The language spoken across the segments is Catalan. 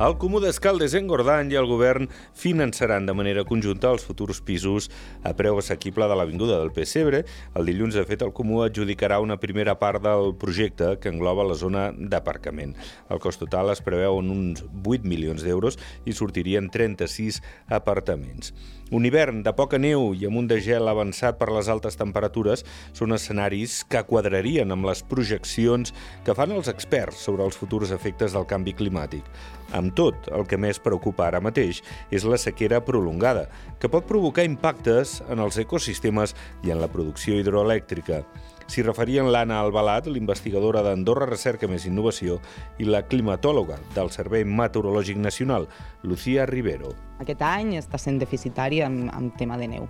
El Comú d'Escaldes en Gordany i el govern finançaran de manera conjunta els futurs pisos a preu assequible de l'Avinguda del Pessebre. El dilluns, de fet, el Comú adjudicarà una primera part del projecte que engloba la zona d'aparcament. El cost total es preveu en uns 8 milions d'euros i sortirien 36 apartaments. Un hivern de poca neu i amb un de gel avançat per les altes temperatures són escenaris que quadrarien amb les projeccions que fan els experts sobre els futurs efectes del canvi climàtic. Amb tot, el que més preocupa ara mateix és la sequera prolongada, que pot provocar impactes en els ecosistemes i en la producció hidroelèctrica. S'hi referien l'Anna Albalat, l'investigadora d'Andorra Recerca Més Innovació, i la climatòloga del Servei Meteorològic Nacional, Lucía Rivero. Aquest any està sent deficitari amb, amb tema de neu.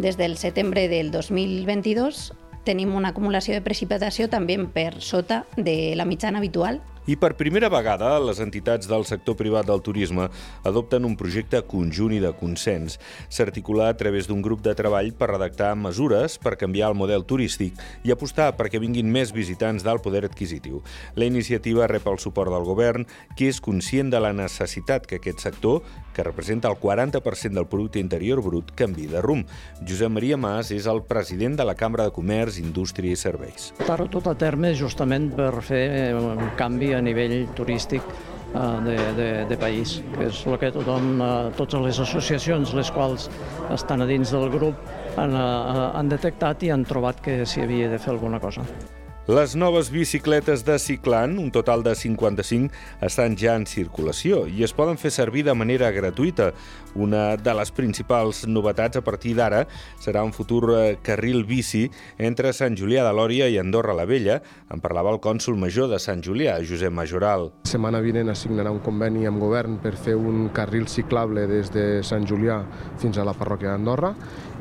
Des del setembre del 2022 tenim una acumulació de precipitació també per sota de la mitjana habitual i per primera vegada, les entitats del sector privat del turisme adopten un projecte conjunt i de consens. S'articula a través d'un grup de treball per redactar mesures per canviar el model turístic i apostar perquè vinguin més visitants d'alt poder adquisitiu. La iniciativa rep el suport del govern, que és conscient de la necessitat que aquest sector, que representa el 40% del producte interior brut, canvi de rumb. Josep Maria Mas és el president de la Cambra de Comerç, Indústria i Serveis. Portar-ho tot a terme justament per fer un canvi a nivell turístic eh, de, de, de país, que és el que tothom, eh, totes les associacions les quals estan a dins del grup han, eh, han detectat i han trobat que s'hi havia de fer alguna cosa. Les noves bicicletes de Ciclan, un total de 55, estan ja en circulació i es poden fer servir de manera gratuïta. Una de les principals novetats a partir d'ara serà un futur eh, carril bici entre Sant Julià de Lòria i Andorra la Vella. En parlava el cònsul major de Sant Julià, Josep Majoral. Setmana vinent assignarà un conveni amb govern per fer un carril ciclable des de Sant Julià fins a la parròquia d'Andorra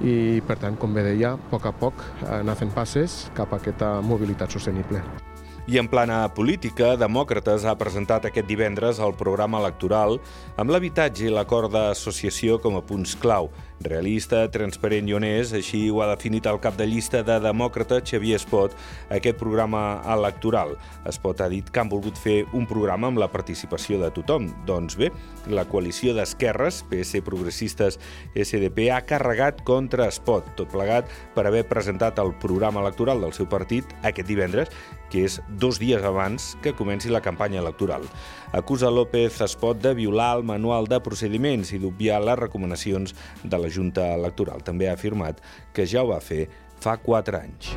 i, per tant, com bé deia, a poc a poc anar fent passes cap a aquesta mobilitat sostenible. I en plana política, Demòcrates ha presentat aquest divendres el programa electoral amb l'habitatge i l'acord d'associació com a punts clau. Realista, transparent i honest, així ho ha definit el cap de llista de Demòcrata, Xavier Espot, aquest programa electoral. Espot ha dit que han volgut fer un programa amb la participació de tothom. Doncs bé, la coalició d'esquerres, PS Progressistes SDP, ha carregat contra Espot, tot plegat per haver presentat el programa electoral del seu partit aquest divendres, que és dos dies abans que comenci la campanya electoral. Acusa López Espot de violar el manual de procediments i d'obviar les recomanacions de la Junta Electoral. També ha afirmat que ja ho va fer fa quatre anys.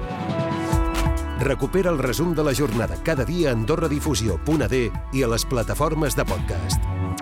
Recupera el resum de la jornada cada dia a AndorraDifusió.d i a les plataformes de podcast.